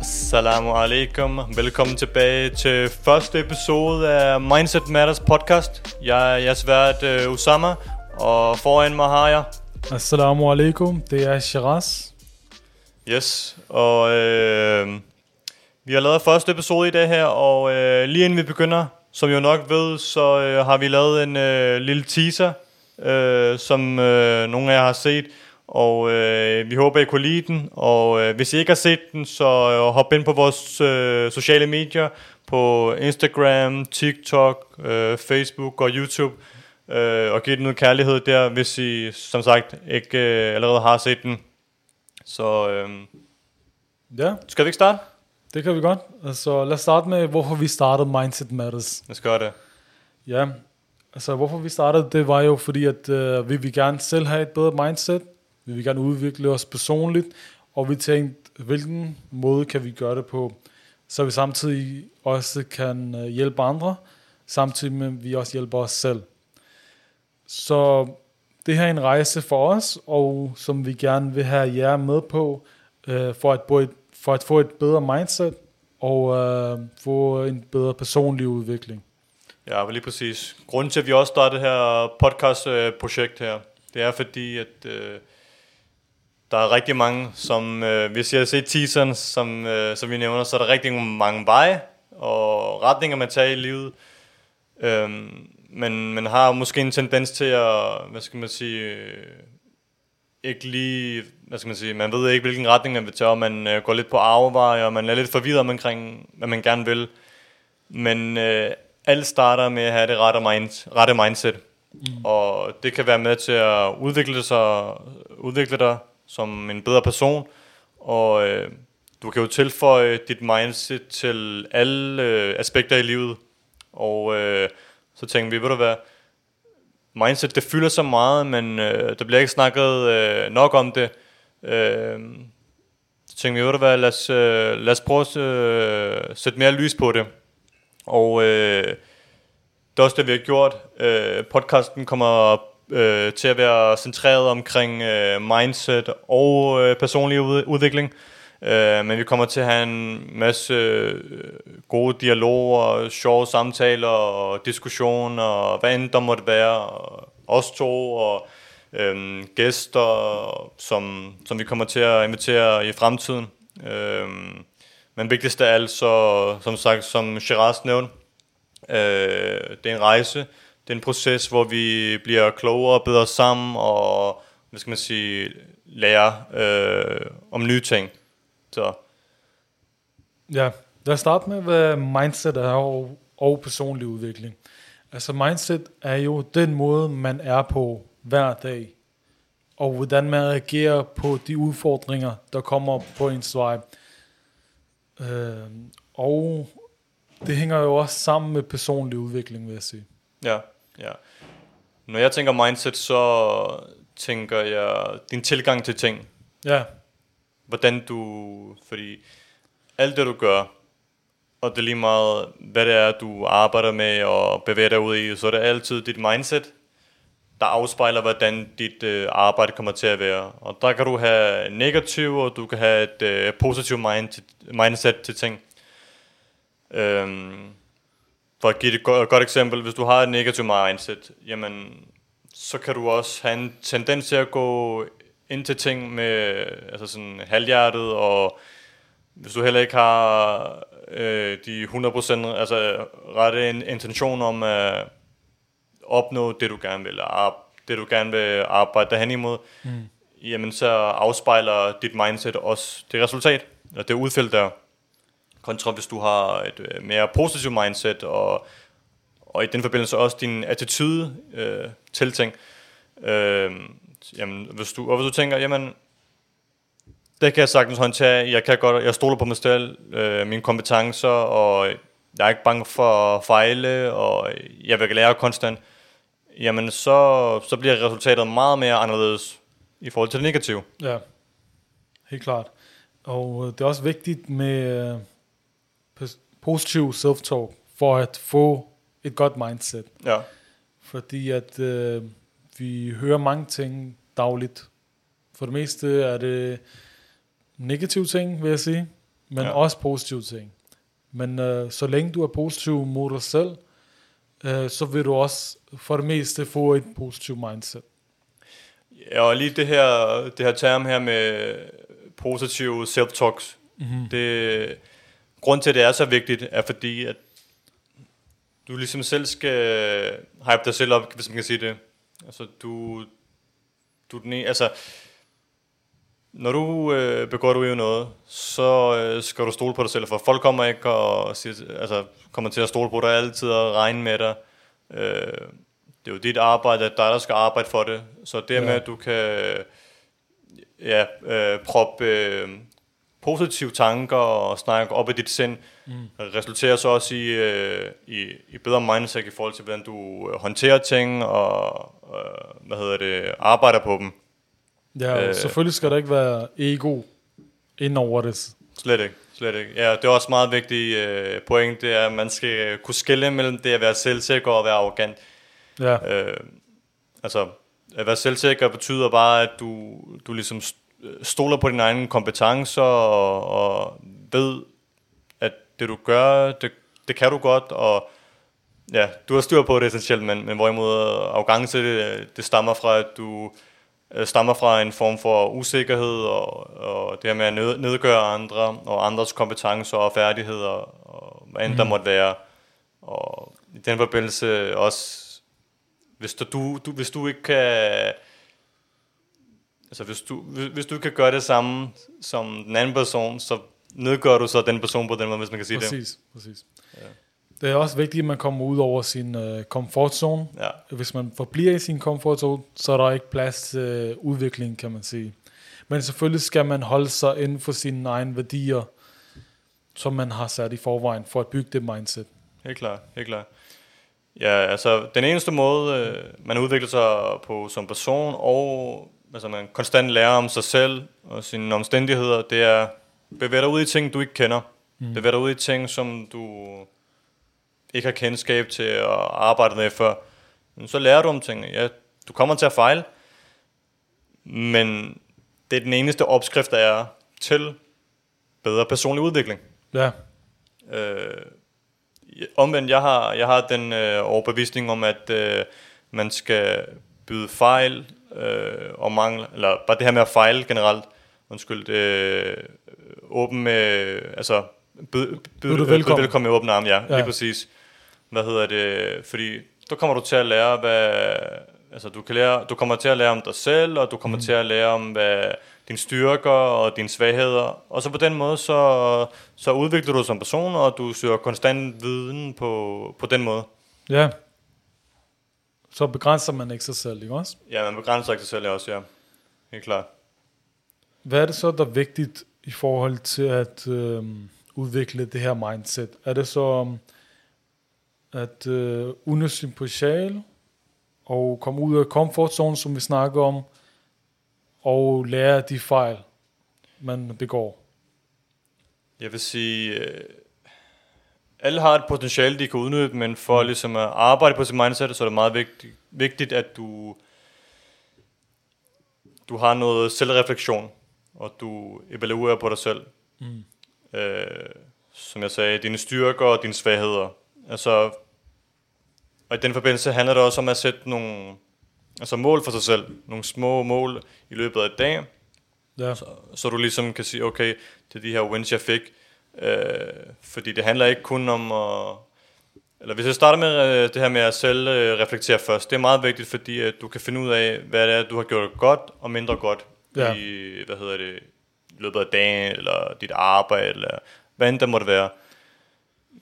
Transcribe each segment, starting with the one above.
Assalamu alaikum. Velkommen tilbage til første episode af Mindset Matters podcast. Jeg er jeres vært uh, Usama, og foran mig har jeg... Assalamu alaikum, det er Shiraz. Yes, og øh, vi har lavet første episode i dag her, og øh, lige inden vi begynder, som jo nok ved, så øh, har vi lavet en øh, lille teaser, øh, som øh, nogle af jer har set, og øh, vi håber, I kunne lide den, og øh, hvis I ikke har set den, så øh, hop ind på vores øh, sociale medier, på Instagram, TikTok, øh, Facebook og YouTube, øh, og giv den noget kærlighed der, hvis I som sagt ikke øh, allerede har set den. Så øh, Ja, skal vi ikke starte? det kan vi godt. Altså, lad os starte med, hvorfor vi startede Mindset Matters. Lad os gøre det. Ja, altså hvorfor vi startede, det var jo fordi, at øh, vi vil gerne selv have et bedre mindset. Vi vil gerne udvikle os personligt, og vi tænkte, hvilken måde kan vi gøre det på, så vi samtidig også kan øh, hjælpe andre, samtidig med, at vi også hjælper os selv. Så det her er en rejse for os, og som vi gerne vil have jer med på, øh, for, at, bo et, for at få et bedre mindset, og øh, få en bedre personlig udvikling. Ja, lige præcis. Grunden til, at vi også startede det her podcast-projekt øh, her, det er fordi, at øh, der er rigtig mange, som, øh, hvis jeg har set teaseren, som, øh, som vi nævner, så er der rigtig mange veje og retninger, man tager i livet. Øhm, men man har måske en tendens til at, hvad skal man sige, øh, ikke lige, hvad skal man sige, man ved ikke, hvilken retning man vil tage, og man øh, går lidt på afveje, og man er lidt forvirret omkring, hvad man gerne vil. Men øh, alt starter med at have det rette, mind, rette mindset. Mm. Og det kan være med til at udvikle, sig, udvikle dig som en bedre person. Og øh, du kan jo tilføje dit mindset til alle øh, aspekter i livet. Og øh, så tænkte vi, ved du hvad, mindset det fylder så meget, men øh, der bliver ikke snakket øh, nok om det. Øh, så tænkte vi, ved du hvad, lad os, øh, lad os prøve at øh, sætte mere lys på det. Og øh, det er også det, vi har gjort. Øh, podcasten kommer øh, til at være centreret omkring øh, mindset og øh, personlig ud- udvikling. Øh, men vi kommer til at have en masse øh, gode dialoger, sjove samtaler og diskussioner, og hvad end der måtte være. Og os to og øh, gæster, som, som vi kommer til at invitere i fremtiden. Øh, men vigtigst af alt, så, som sagt, som Shiraz nævnte, øh, det er en rejse, det er en proces, hvor vi bliver klogere og bedre sammen, og hvad skal man sige, lærer øh, om nye ting. Så Ja, lad os starte med, hvad mindset er og, og personlig udvikling. Altså mindset er jo den måde, man er på hver dag, og hvordan man reagerer på de udfordringer, der kommer på ens vej. Øh, og det hænger jo også sammen med personlig udvikling, vil jeg sige. ja, ja. Når jeg tænker mindset, så tænker jeg din tilgang til ting. Ja, hvordan du, fordi alt det du gør, og det er lige meget, hvad det er, du arbejder med og bevæger dig ud i, så er det altid dit mindset, der afspejler, hvordan dit øh, arbejde kommer til at være. Og der kan du have negativ, og du kan have et øh, positivt mind, mindset til ting. Øhm, for at give et godt, godt eksempel, hvis du har et negativt mindset, jamen, så kan du også have en tendens til at gå ind til ting med altså sådan halvhjertet, og hvis du heller ikke har øh, de 100% altså rette in- intention om at opnå det, du gerne vil, og det, du gerne vil arbejde derhen imod, mm. jamen så afspejler dit mindset også det resultat, og det udfald der. Kontra hvis du har et øh, mere positivt mindset, og, og i den forbindelse også din attitude øh, til ting. Øh, jamen, hvis du, og hvis du tænker, jamen, det kan jeg sagtens håndtere, jeg kan godt, jeg stoler på mig selv, øh, mine kompetencer, og jeg er ikke bange for at fejle, og jeg vil lære konstant, jamen så, så bliver resultatet meget mere anderledes i forhold til det negative. ja, helt klart. Og øh, det er også vigtigt med øh, positiv self-talk, for at få et godt mindset. Ja, Fordi at øh, vi hører mange ting dagligt. For det meste er det negative ting, vil jeg sige. men Ja. også positive ting. Men øh, så længe du er positiv mod dig selv, øh, så vil du også for det meste få et positivt mindset. Ja, og lige det her, det her term her med positive self-talks, Mm-hmm. det, grund til, at det er så vigtigt, er fordi, at du ligesom selv skal hype dig selv op, hvis man kan sige det. Altså, du, du den ene, altså, når du øh, begår du jo noget, så øh, skal du stole på dig selv, for folk kommer ikke og siger, altså, kommer til at stole på dig altid og regne med dig. Øh, det er jo dit arbejde, at dig, der skal arbejde for det. Så det Ja. med, at du kan ja, øh, proppe øh, positive tanker og snakke op i dit sind, mm. resulterer så også i, øh, i, i bedre mindset i forhold til, hvordan du øh, håndterer ting og øh, hvad hedder det, arbejder på dem. Ja, Øh. selvfølgelig skal der ikke være ego ind over det. Slet ikke, slet ikke. Ja, det er også meget vigtigt øh, point, det er, at man skal kunne skille mellem det at være selvsikker og være arrogant. Ja, Øh, altså, at være selvsikker betyder bare, at du, du ligesom stoler på dine egne kompetencer og, og ved, at det du gør, det, det kan du godt, og ja, du har styr på det essentielt, men, men hvorimod arrogance, det, det stammer fra, at du øh, stammer fra en form for usikkerhed, og, og det her med at ned, nedgøre andre, og andres kompetencer og færdigheder, og hvad end mm. der måtte være. Og i den forbindelse også, hvis du, du, du, hvis du ikke kan, altså hvis du, hvis, hvis du kan gøre det samme som den anden person, så nedgør du så den person på den måde, hvis man kan sige det. præcis. præcis. Det er også vigtigt, at man kommer ud over sin uh, comfort zone. Ja, Hvis man forbliver i sin comfort zone, så er der ikke plads til uh, udvikling, kan man sige. Men selvfølgelig skal man holde sig inden for sine egne værdier, som man har sat i forvejen, for at bygge det mindset. helt klart, helt klart. Ja, altså den eneste måde, øh, man udvikler sig på som person, og altså, man konstant lærer om sig selv og sine omstændigheder, det er bevæge dig ud i ting, du ikke kender. Mm. Bevæge dig ud i ting, som du ikke har kendskab til at arbejde med før. Men så lærer du om ting. Ja, du kommer til at fejle, men det er den eneste opskrift, der er til bedre personlig udvikling. Ja, Øh, omvendt, jeg har, jeg har den øh, overbevisning om, at øh, man skal byde fejl øh, og mangel, eller bare det her med at fejle generelt, undskyld, øh, åben med, altså, byd, byd, du byd velkommen. velkommen med åbne arme, ja, ja, Ja. lige præcis. Hvad hedder det, fordi der kommer du til at lære, hvad, altså du, kan lære, du kommer til at lære om dig selv, og du kommer mm. til at lære om, hvad dine styrker og dine svagheder, og så på den måde, så, så udvikler du dig som person, og du søger konstant viden på, på den måde. ja. Så begrænser man ikke sig selv, ikke også? Ja, man begrænser ikke sig selv også, ja. Helt klart. Hvad er det så, der er vigtigt i forhold til at øhm, udvikle det her mindset? Er det så um, at øh, udnytte sin potentiale og komme ud af comfort zone, som vi snakker om, og lære de fejl, man begår? Jeg vil sige, øh, alle har et potentiale, de kan udnytte, men for ligesom at arbejde på sit mindset, så er det meget vigtigt, vigtigt at du, du har noget selvreflektion, og du evaluerer på dig selv. Mm. Øh, som jeg sagde, dine styrker og dine svagheder. Altså, og i den forbindelse handler det også om at sætte nogle altså mål for sig selv. Nogle små mål i løbet af et dag, Ja, så, så du ligesom kan sige, okay, det er de her wins, jeg fik. Øh, fordi det handler ikke kun om at... Eller hvis jeg starter med øh, det her med at selv øh, reflektere først, det er meget vigtigt, fordi at du kan finde ud af, hvad det er, du har gjort godt og mindre godt Ja. i, hvad hedder det, løbet af dagen, eller dit arbejde, eller hvad end der måtte være.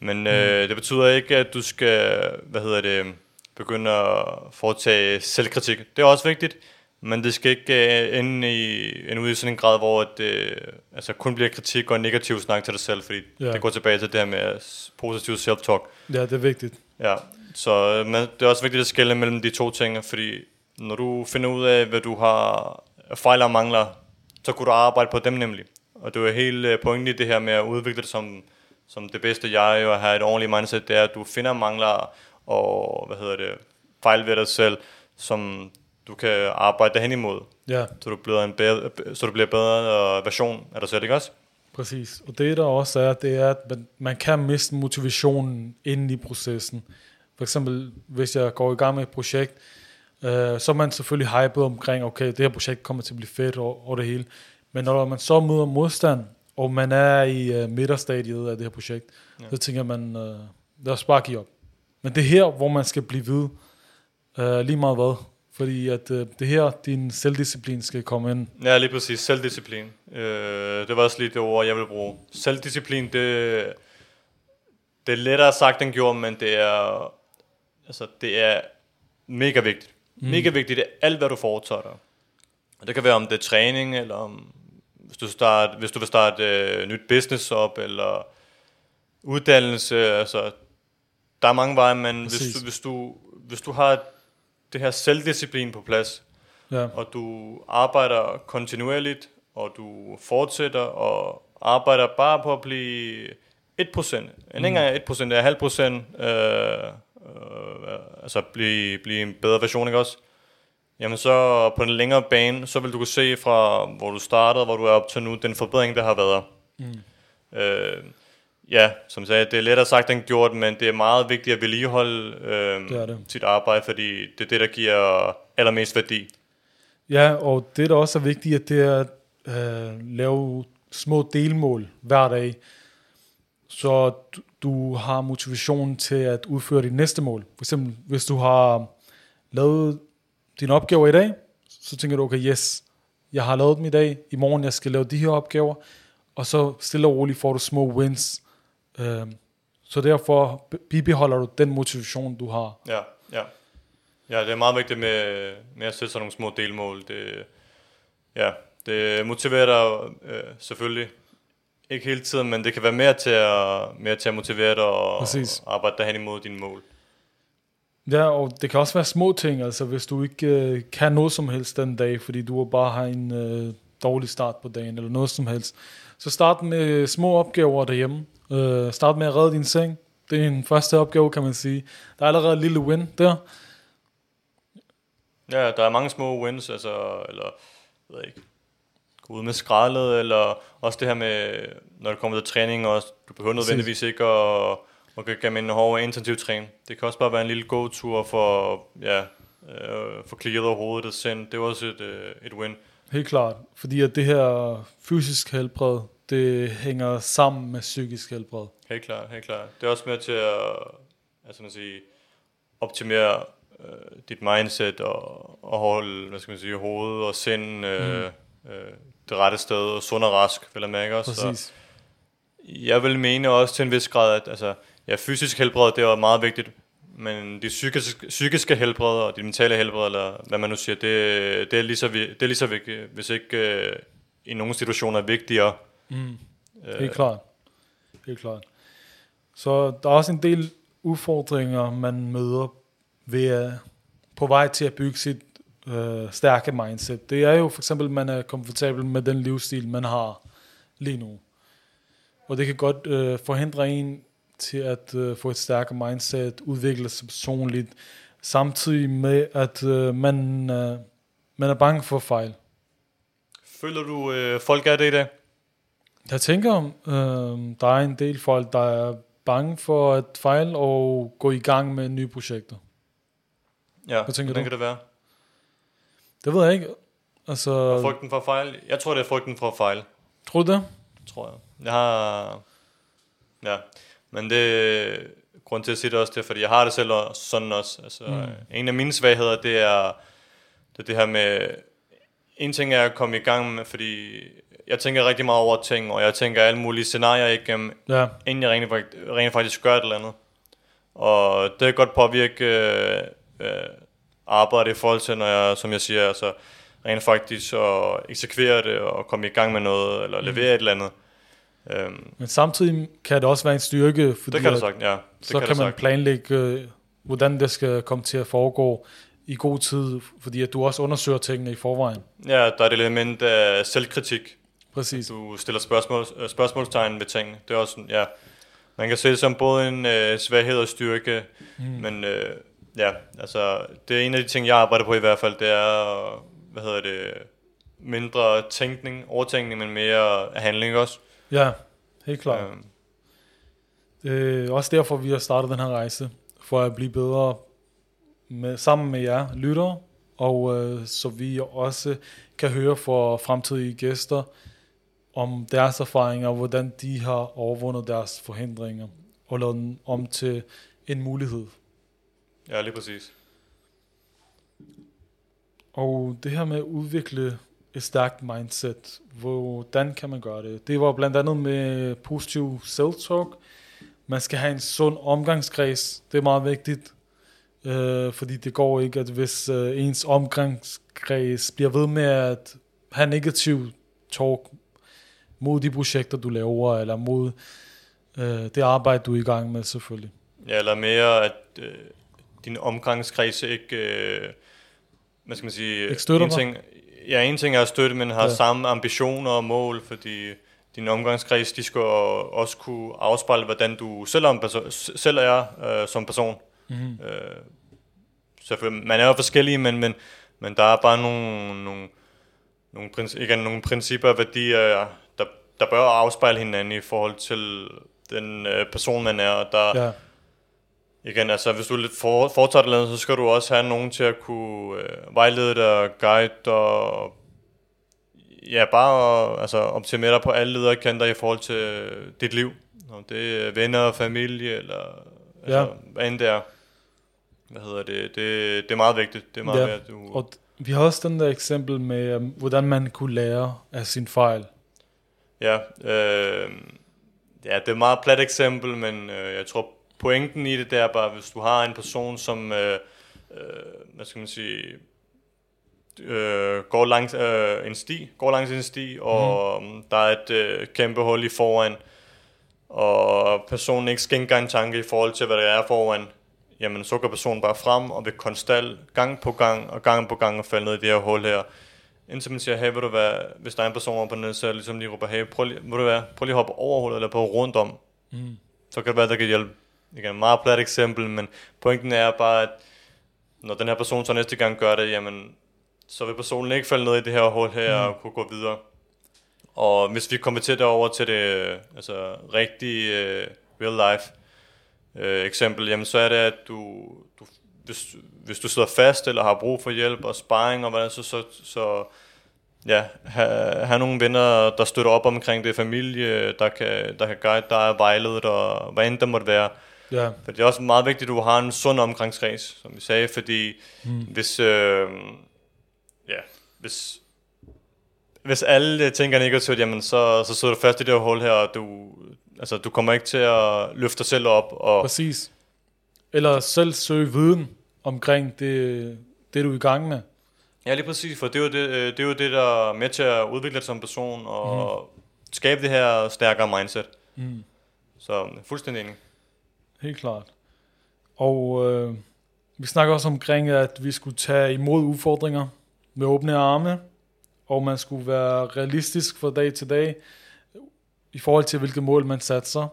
Men øh, det betyder ikke, at du skal, hvad hedder det, begynde at foretage selvkritik. Det er også vigtigt, men det skal ikke øh, ende, i, ende ud i sådan en grad, hvor det øh, altså kun bliver kritik og negativ snak til dig selv, fordi Ja. det går tilbage til det her med s- positiv self-talk. ja det er vigtigt. Ja, så øh, men det er også vigtigt at skelne mellem de to ting, fordi når du finder ud af, hvad du har fejler og mangler, så kunne du arbejde på dem nemlig. Og det er helt øh, pointen i det her med at udvikle det som, som det bedste jeg og have et ordentligt mindset, det er, at du finder mangler og, hvad hedder det, fejl ved dig selv, som du kan arbejde hen imod, Ja, så du bliver en bedre, så du bliver bedre øh, version af dig selv, ikke også? Præcis. Og det der også er, det er, at man, kan miste motivationen inde i processen. For eksempel, hvis jeg går i gang med et projekt, øh, så er man selvfølgelig hypet omkring, okay, det her projekt kommer til at blive fedt over, over det hele. Men når man så møder modstand, og man er i uh, midterstadiet af det her projekt, ja. så tænker man, uh, lad os bare give op. Men det er her, hvor man skal blive ved, uh, lige meget hvad. Fordi at uh, det her, din selvdisciplin skal komme ind. Ja, lige præcis. Selvdisciplin. Uh, det var også lige det ord, jeg vil bruge. Selvdisciplin, det, det er lettere sagt end gjort, men det er, altså, det er mega vigtigt. Mm. Mega vigtigt. Det er alt, hvad du foretager dig. Det kan være om det er træning, eller om hvis du, start, hvis du vil starte øh, nyt business op, eller uddannelse, altså, der er mange veje, men hvis du, hvis, du, hvis du har det her selvdisciplin på plads, ja. og du arbejder kontinuerligt, og du fortsætter og arbejder bare på at blive 1%, en mm. engang 1%, det er halv procent, øh, øh, altså blive, blive en bedre version, ikke også? Jamen så på en længere bane, så vil du kunne se fra, hvor du startede, hvor du er op til nu, den forbedring, der har været. Mm. Øh, ja, som jeg sagde, det er lettere sagt end gjort, men det er meget vigtigt at vedligeholde øh, det det. sit arbejde, fordi det er det, der giver allermest værdi. Ja, og det, der også er vigtigt, at det er at øh, lave små delmål hver dag, så du, du har motivation til at udføre dit næste mål. For eksempel, hvis du har lavet dine opgaver i dag, så tænker du, okay, yes, jeg har lavet dem i dag, i morgen jeg skal lave de her opgaver, og så stille og roligt får du små wins. Øhm, så derfor bibeholder du den motivation, du har. Ja, ja. Ja, det er meget vigtigt med, med at sætte sådan nogle små delmål. Det, ja, det motiverer dig øh, selvfølgelig ikke hele tiden, men det kan være mere til at, mere til at motivere dig og, og arbejde derhen imod dine mål. Ja, og det kan også være små ting, altså hvis du ikke øh, kan noget som helst den dag, fordi du bare har en øh, dårlig start på dagen, eller noget som helst. Så start med små opgaver derhjemme. Øh, start med at redde din seng. Det er en første opgave, kan man sige. Der er allerede et lille win der. Ja, der er mange små wins, altså, eller, jeg ved ikke, gå ud med skraldet, eller også det her med, når det kommer til træning, også, du behøver nødvendigvis ikke at og kan gennem en hård intensiv træning. Det kan også bare være en lille gåtur for, ja, øh, for klikket over hovedet og sind. Det er også et, øh, et win. Helt klart, fordi at det her fysisk helbred, det hænger sammen med psykisk helbred. Helt klart, helt klart. Det er også med til at, altså man sige, optimere øh, dit mindset og, og holde, hvad skal man sige, hovedet og sind øh, mm. øh, det rette sted, og sund og rask, vil jeg mærke også. Præcis. Så jeg vil mene også til en vis grad, at altså, ja, fysisk helbred, det er meget vigtigt, men det psykiske, psykiske helbred og det mentale helbred, eller hvad man nu siger, det, det, er, lige så, det er lige så vigtigt, hvis ikke uh, i nogle situationer er vigtigere. Mm. Uh, Helt klart. Helt klart. Så der er også en del udfordringer, man møder ved at, på vej til at bygge sit øh, stærke mindset. Det er jo for eksempel, at man er komfortabel med den livsstil, man har lige nu. Og det kan godt øh, forhindre en til at uh, få et stærkere mindset, udvikle sig personligt, samtidig med, at uh, man, uh, man er bange for fejl. Føler du, uh, folk er det i dag? Jeg tænker, uh, der er en del folk, der er bange for at fejle og gå i gang med nye projekter. Ja, Hvad tænker hvordan du? kan det være? Det ved jeg ikke. Altså, og frygten for at fejle? Jeg tror, det er frygten for at fejle. Tror du det? Tror jeg. Jeg har... Ja, men det grund til at sige det også, det er, fordi jeg har det selv sådan også. Altså, mm. En af mine svagheder, det er, det er det her med, en ting er at komme i gang med, fordi jeg tænker rigtig meget over ting, og jeg tænker alle mulige scenarier igennem, ja. inden jeg rent, rent faktisk gør et eller andet. Og det kan godt påvirke øh, øh, arbejde i forhold til, når jeg, som jeg siger, altså rent faktisk at eksekvere det, og komme i gang med noget, eller levere mm. et eller andet. Øhm, Men samtidig kan det også være en styrke, fordi det kan det sagt, ja. Det så kan, kan man sagt. planlægge, øh, hvordan det skal komme til at foregå i god tid, fordi at du også undersøger tingene i forvejen. Ja, der er et element af selvkritik. Præcis. Du stiller spørgsmål, øh, spørgsmålstegn ved tingene. Det er også, ja, man kan se det som både en øh, svaghed og styrke, mm. men øh, ja, altså, det er en af de ting, jeg arbejder på i hvert fald, det er, hvad hedder det, mindre tænkning, overtænkning, men mere handling også. Ja, helt klart. Ja. Øh, også derfor, vi har startet den her rejse, for at blive bedre med, sammen med jer lyttere, og øh, så vi også kan høre fra fremtidige gæster om deres erfaringer, hvordan de har overvundet deres forhindringer, og lavet den om til en mulighed. Ja, lige præcis. Og det her med at udvikle et stærkt mindset, hvordan kan man gøre det? Det var blandt andet med positiv self-talk. Man skal have en sund omgangskreds. Det er meget vigtigt. Øh, fordi det går ikke, at hvis øh, ens omgangskreds bliver ved med at have negativ talk mod de projekter, du laver, eller mod øh, det arbejde, du er i gang med, selvfølgelig. Ja, eller mere, at øh, din omgangskreds ikke, øh, hvad skal man sige, ikke støtter en ting, ja, en ting er at støtte, men har ja. samme ambitioner og mål, fordi din omgangskreds, de skal også kunne afspejle, hvordan du selv er, perso- selv er øh, som person. Mm-hmm. Øh, så man er jo forskellige, men, men, men der er bare nogle, nogle, nogle, princi- igen, nogle principper og værdier, der, bør afspejle hinanden i forhold til den øh, person, man er. Og der, ja. Igen, altså hvis du er lidt for, fortaget så skal du også have nogen til at kunne øh, vejlede dig, guide og ja, bare altså, optimere dig på alle lederkanter i forhold til dit liv. Om det er venner familie, eller altså, ja. hvad end det er hvad hedder det, det, det er meget vigtigt. Det er meget ja, vigtigt, du... og vi har også den der eksempel med, um, hvordan man kunne lære af sin fejl. Ja, øh, ja, det er et meget plat eksempel, men øh, jeg tror pointen i det, det er bare, hvis du har en person, som, øh, øh, hvad skal man sige, øh, går langs øh, en sti, går langs en sti, og mm. der er et øh, kæmpe hul i foran, og personen ikke skænker en tanke i forhold til, hvad der er foran, jamen så går personen bare frem og vil konstant gang på gang og gang på gang og falde ned i det her hul her. Indtil man siger, hey, vil du være, hvis der er en person på den så ligesom lige råber, hey, prøv lige, vil du være, prøv lige at hoppe over hullet eller på rundt om. Mm. Så kan det være, der kan hjælpe. Igen, et meget plat eksempel, men pointen er bare, at når den her person så næste gang gør det, jamen, så vil personen ikke falde ned i det her hul her mm. og kunne gå videre. Og hvis vi kommer til det over til det altså, rigtige uh, real life, øh, eksempel, jamen så er det, at du, du hvis, hvis du sidder fast eller har brug for hjælp og sparring og hvad så, så, så ja, have, have nogle venner, der støtter op omkring det, familie, der kan, der kan guide dig, vejledet og hvad end det måtte være. Ja. For det er også meget vigtigt, at du har en sund omgangskreds, som vi sagde, fordi mm. hvis, øh, ja, hvis, hvis alle tænker negativt, jamen så, så sidder du fast i det her hul her, og du, Altså, du kommer ikke til at løfte dig selv op. Og Præcis. Eller selv søge viden omkring det, det, du er i gang med. Ja, lige præcis, for det er jo det, øh, det, er jo det der er med til at udvikle dig som person og mm. skabe det her stærkere mindset. Mm. Så fuldstændig enig. Helt klart. Og øh, vi snakker også omkring, at vi skulle tage imod udfordringer med åbne arme, og man skulle være realistisk fra dag til dag i forhold til, hvilke mål man sig.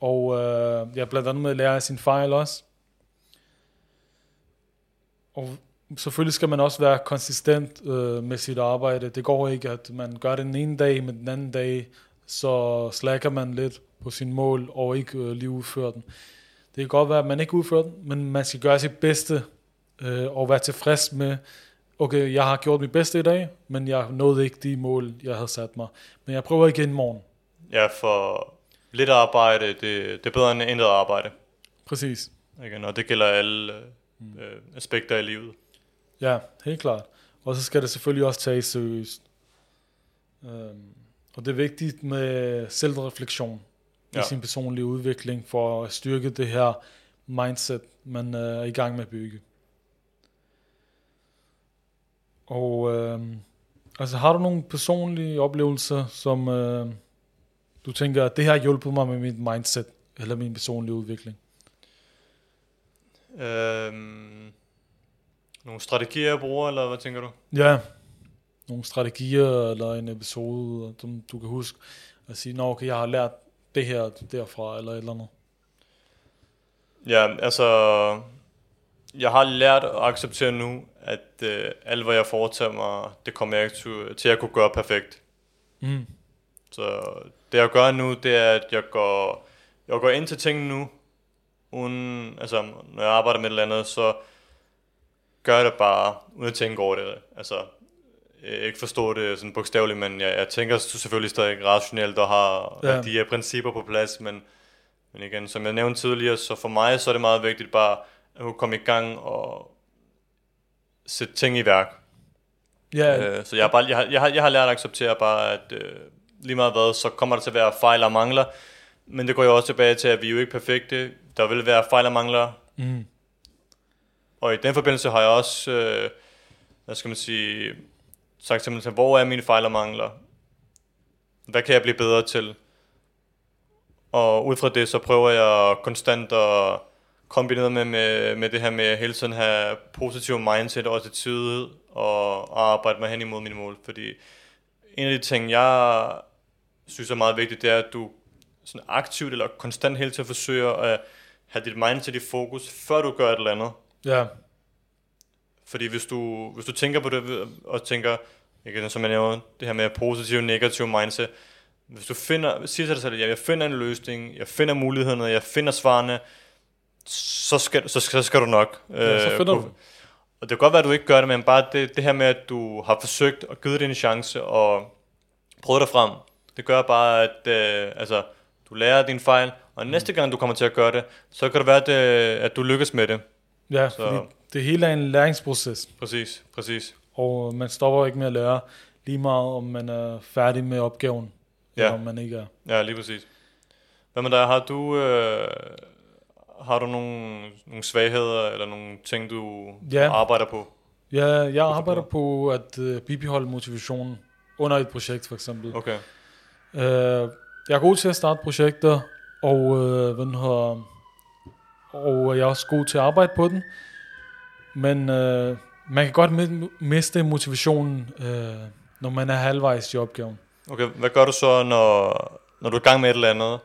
Og øh, ja, blandt andet med at lære af sin fejl også. Og selvfølgelig skal man også være konsistent øh, med sit arbejde. Det går ikke, at man gør det den ene dag, men den anden dag, så slækker man lidt på sin mål, og ikke øh, lige udfører den. Det kan godt være, at man ikke udfører den, men man skal gøre sit bedste, øh, og være tilfreds med, okay, jeg har gjort mit bedste i dag, men jeg nåede ikke de mål, jeg havde sat mig. Men jeg prøver igen i morgen. Ja, for lidt arbejde, det, det er bedre end intet arbejde. Præcis. Igen, og det gælder alle mm. øh, aspekter i livet. Ja, helt klart. Og så skal det selvfølgelig også tages seriøst. Um, og det er vigtigt med selvreflektion ja. i sin personlige udvikling for at styrke det her mindset, man øh, er i gang med at bygge. Og øh, altså har du nogle personlige oplevelser, som øh, du tænker, at det har hjulpet mig med mit mindset, eller min personlige udvikling? Øhm, nogle strategier, jeg bruger, eller hvad tænker du? Ja, nogle strategier, eller en episode, som du kan huske, at sige, nå okay, jeg har lært det her derfra, eller et eller andet. Ja, altså, jeg har lært at acceptere nu, at øh, alt hvad jeg foretager mig, det kommer jeg ikke til, at kunne gøre perfekt. Mm. Så det jeg gør nu, det er, at jeg går, jeg går ind til tingene nu, uden, altså når jeg arbejder med et eller andet, så gør jeg det bare, uden at tænke over det. Altså, jeg ikke forstå det sådan bogstaveligt, men jeg, jeg tænker selvfølgelig stadig rationelt og har Ja. de her principper på plads, men, men igen, som jeg nævnte tidligere, så for mig så er det meget vigtigt bare at kunne komme i gang og sætte ting i værk. Ja, Øh, så jeg har, bare, jeg, har, jeg, har, jeg har lært at acceptere bare, at øh, lige meget hvad, så kommer der til at være fejl og mangler. Men det går jo også tilbage til, at vi er jo ikke perfekte. Der vil være fejl og mangler. mm, Og i den forbindelse har jeg også, øh, hvad skal man sige, sagt til mig selv, hvor er mine fejl og mangler? Hvad kan jeg blive bedre til? Og ud fra det, så prøver jeg konstant at kombinere med, med, med det her med at hele tiden have positiv mindset og attitude og, arbejde mig hen imod mine mål. Fordi en af de ting, jeg synes er meget vigtigt, det er, at du sådan aktivt eller konstant hele tiden forsøger at have dit mindset i fokus, før du gør et eller andet. ja, Fordi hvis du, hvis du tænker på det og tænker, ikke, som jeg nævner, det her med positiv og negativ mindset, hvis du finder, siger til dig selv, at jeg finder en løsning, jeg finder mulighederne, jeg finder svarene, så skal, så, så skal du nok. ja så øh, finder du. Og det kan godt være, at du ikke gør det, men bare det, det her med, at du har forsøgt og givet det en chance og prøvet dig frem, det gør bare, at øh, altså, du lærer dine fejl, og næste gang du kommer til at gøre det, så kan det være, at, øh, at du lykkes med det. Ja, Så- det hele er en læringsproces, Præcis, præcis. og man stopper ikke med at lære lige meget, om man er færdig med opgaven, Ja. eller om man ikke er. Ja, lige præcis. Hvad med dig? Har du, øh, har du nogle, nogle svagheder, eller nogle ting, du Ja. arbejder på? Ja, jeg arbejder på? at uh, bibeholde motivationen under et projekt, for eksempel. Okay. Uh, jeg er god til at starte projekter, og, uh, hvad den hedder, og jeg er også god til at arbejde på den. Men uh, man kan godt mi- miste motivationen, uh, når man er halvvejs i opgaven. Okay, hvad gør du så, når, når du er i gang med et eller andet,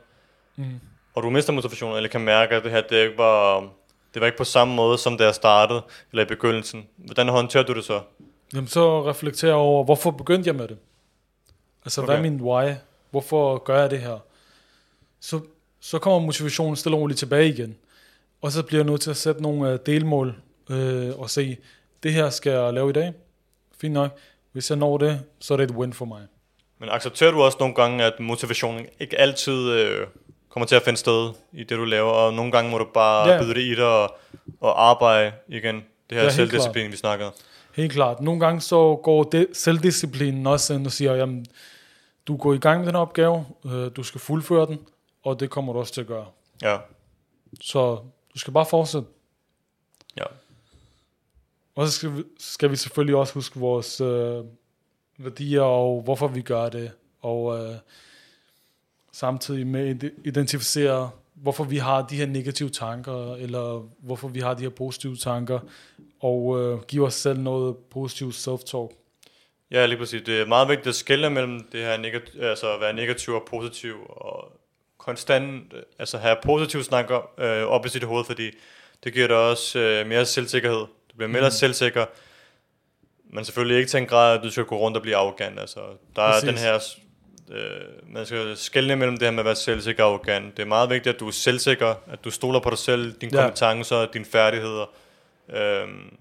Mm. og du mister motivationen, eller kan mærke, at det her det ikke var, det var ikke på samme måde, som det er startet, eller i begyndelsen. Hvordan håndterer du det så? Jamen så reflekterer jeg over, hvorfor begyndte jeg med det? Altså, okay. hvad er min why? Hvorfor gør jeg det her? Så, så kommer motivationen stille og roligt tilbage igen. Og så bliver jeg nødt til at sætte nogle uh, delmål øh, og se, det her skal jeg lave i dag. Fint nok. Hvis jeg når det, så er det et win for mig. Men accepterer du også nogle gange, at motivationen ikke altid øh, kommer til at finde sted i det, du laver, og nogle gange må du bare Ja. byde det i dig og, og arbejde igen. Det her Ja, selvdisciplin, vi snakkede. Helt klart. Nogle gange så går det, selvdisciplinen også ind og siger, jamen, du går i gang med den opgave, øh, du skal fuldføre den, og det kommer du også til at gøre. Ja, Så du skal bare fortsætte. ja. Og så skal vi, skal vi selvfølgelig også huske vores øh, værdier og hvorfor vi gør det. Og øh, samtidig med identificere, hvorfor vi har de her negative tanker, eller hvorfor vi har de her positive tanker, og øh, give os selv noget positivt self-talk. Ja, lige præcis. Det er meget vigtigt at skelne mellem det her negativ, altså at være negativ og positiv, og konstant øh, altså have positive snakker øh, op i sit hoved, fordi det giver dig også øh, mere selvsikkerhed. Du bliver mere Mm. selvsikker, men selvfølgelig ikke til en grad, at du skal gå rundt og blive arrogant. Altså, der er Præcis. den her, øh, man skal skelne mellem det her med at være selvsikker og arrogant. Det er meget vigtigt, at du er selvsikker, at du stoler på dig selv, dine Ja. kompetencer, dine færdigheder. Øhm,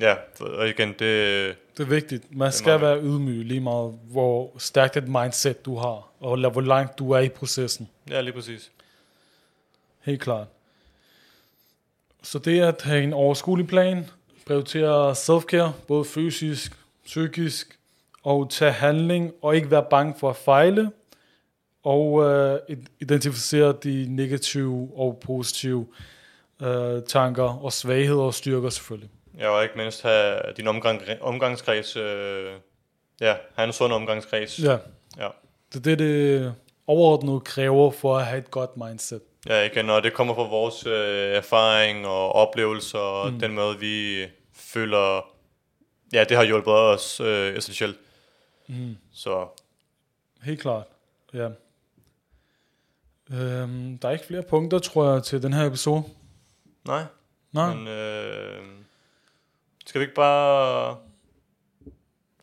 ja, og igen, det, Det er vigtigt. Man skal meget være ydmyg lige meget, hvor stærkt et mindset du har, og hvor langt du er i processen. Ja, lige præcis. Helt klart. Så det er at have en overskuelig plan, prioritere self-care, både fysisk, psykisk, og tage handling, og ikke være bange for at fejle, og øh, id- identificere de negative og positive øh, tanker og svagheder og styrker selvfølgelig. Ja, og ikke mindst have din omgang, omgangskreds, øh, ja, have en sund omgangskreds. Ja, Ja. det er det, det overordnet kræver for at have et godt mindset. Ja, igen, og det kommer fra vores øh, erfaring og oplevelser, og Mm. mm. den måde, vi føler, ja, det har hjulpet os øh, essentielt. Mm. Så Helt klart, ja. Øhm, der er ikke flere punkter, tror jeg, til den her episode. nej, Nej, men øh, skal vi ikke bare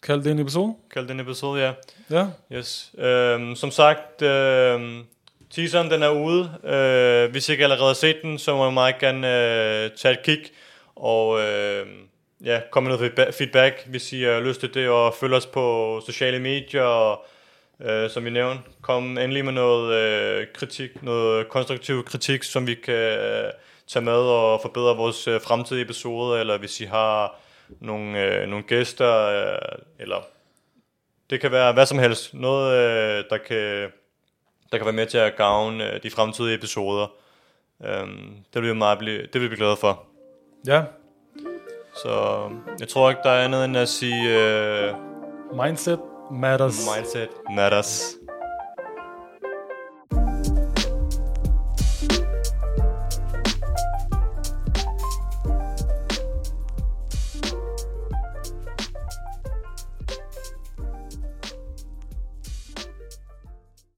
kalde det en episode. Kalde den episode, ja. Ja. Yes. Øhm, som sagt, øhm, teaseren den er ude. Øh, hvis I ikke allerede har set den, så må I meget gerne øh, tage et kig. Og øh, ja, komme med noget feedba- feedback, hvis I har lyst til det. Og følge os på sociale medier. Og, øh, som vi nævnte, kom endelig med noget øh, kritik, noget konstruktiv kritik, som vi kan øh, tage med og forbedre vores øh, fremtidige episoder. Eller hvis I har nogle, øh, nogle gæster, øh, eller det kan være hvad som helst. Noget, øh, der, kan, der kan være med til at gavne øh, de fremtidige episoder. Øhm, det vil vi meget blive, det vil vi blive glade for. Ja. Så jeg tror ikke, der er andet end at sige... Øh, Mindset matters. mindset matters.